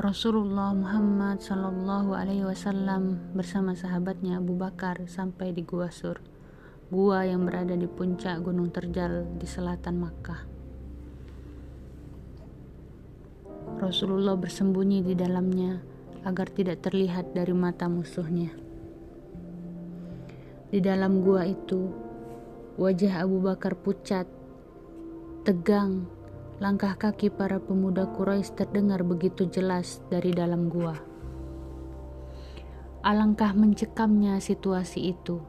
Rasulullah Muhammad Shallallahu Alaihi Wasallam bersama sahabatnya Abu Bakar sampai di Gua Sur, gua yang berada di puncak Gunung Terjal di selatan Makkah. Rasulullah bersembunyi di dalamnya agar tidak terlihat dari mata musuhnya. Di dalam gua itu, wajah Abu Bakar pucat, tegang, Langkah kaki para pemuda Quraisy terdengar begitu jelas dari dalam gua. Alangkah mencekamnya situasi itu.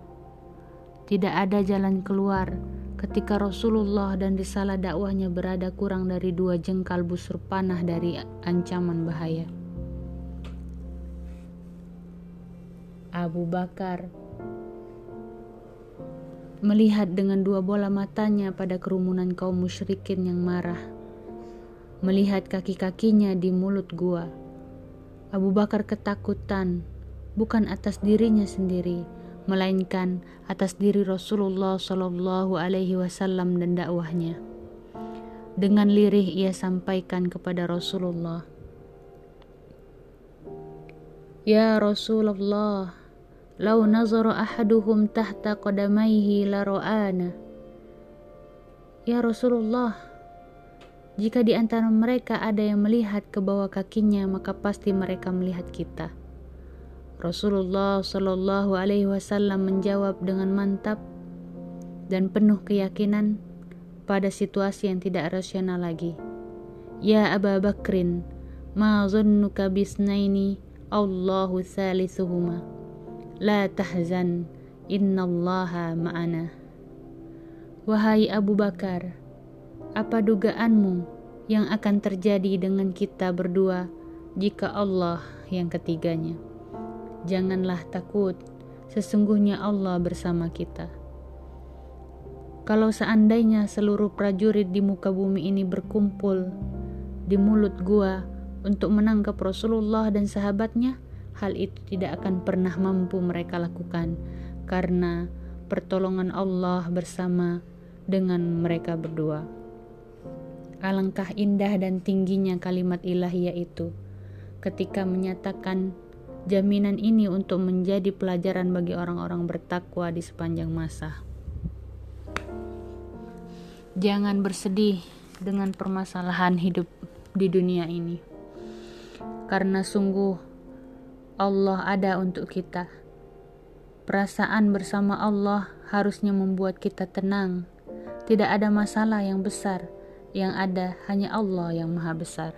Tidak ada jalan keluar ketika Rasulullah dan risalah dakwahnya berada kurang dari dua jengkal busur panah dari ancaman bahaya. Abu Bakar melihat dengan dua bola matanya pada kerumunan kaum musyrikin yang marah melihat kaki-kakinya di mulut gua. Abu Bakar ketakutan, bukan atas dirinya sendiri, melainkan atas diri Rasulullah Shallallahu Alaihi Wasallam dan dakwahnya. Dengan lirih ia sampaikan kepada Rasulullah, Ya Rasulullah, lau nazara ahaduhum tahta qadamaihi la. Ya Rasulullah, jika di antara mereka ada yang melihat ke bawah kakinya, maka pasti mereka melihat kita. Rasulullah Shallallahu Alaihi Wasallam menjawab dengan mantap dan penuh keyakinan pada situasi yang tidak rasional lagi. Ya Aba Bakrin, ma zannuka bisnaini Allahu thalithuhuma. La tahzan, innallaha ma'ana. Wahai Abu Bakar, apa dugaanmu yang akan terjadi dengan kita berdua jika Allah yang ketiganya? Janganlah takut, sesungguhnya Allah bersama kita. Kalau seandainya seluruh prajurit di muka bumi ini berkumpul di mulut gua untuk menangkap Rasulullah dan sahabatnya, hal itu tidak akan pernah mampu mereka lakukan karena pertolongan Allah bersama dengan mereka berdua. Alangkah indah dan tingginya kalimat ilahiyah itu ketika menyatakan jaminan ini untuk menjadi pelajaran bagi orang-orang bertakwa di sepanjang masa. Jangan bersedih dengan permasalahan hidup di dunia ini. Karena sungguh Allah ada untuk kita. Perasaan bersama Allah harusnya membuat kita tenang. Tidak ada masalah yang besar yang ada hanya Allah yang Maha Besar.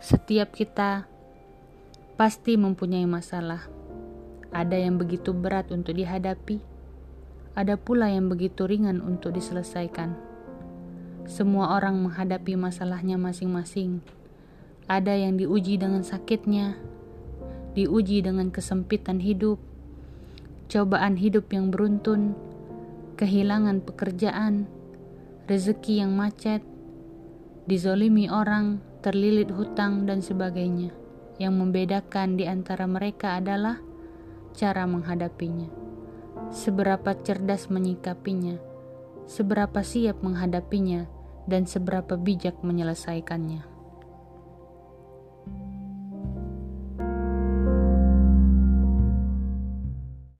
Setiap kita pasti mempunyai masalah. Ada yang begitu berat untuk dihadapi, ada pula yang begitu ringan untuk diselesaikan. Semua orang menghadapi masalahnya masing-masing. Ada yang diuji dengan sakitnya, diuji dengan kesempitan hidup, cobaan hidup yang beruntun, kehilangan pekerjaan, rezeki yang macet, dizolimi orang, terlilit hutang, dan sebagainya. Yang membedakan di antara mereka adalah cara menghadapinya. Seberapa cerdas menyikapinya, seberapa siap menghadapinya, dan seberapa bijak menyelesaikannya.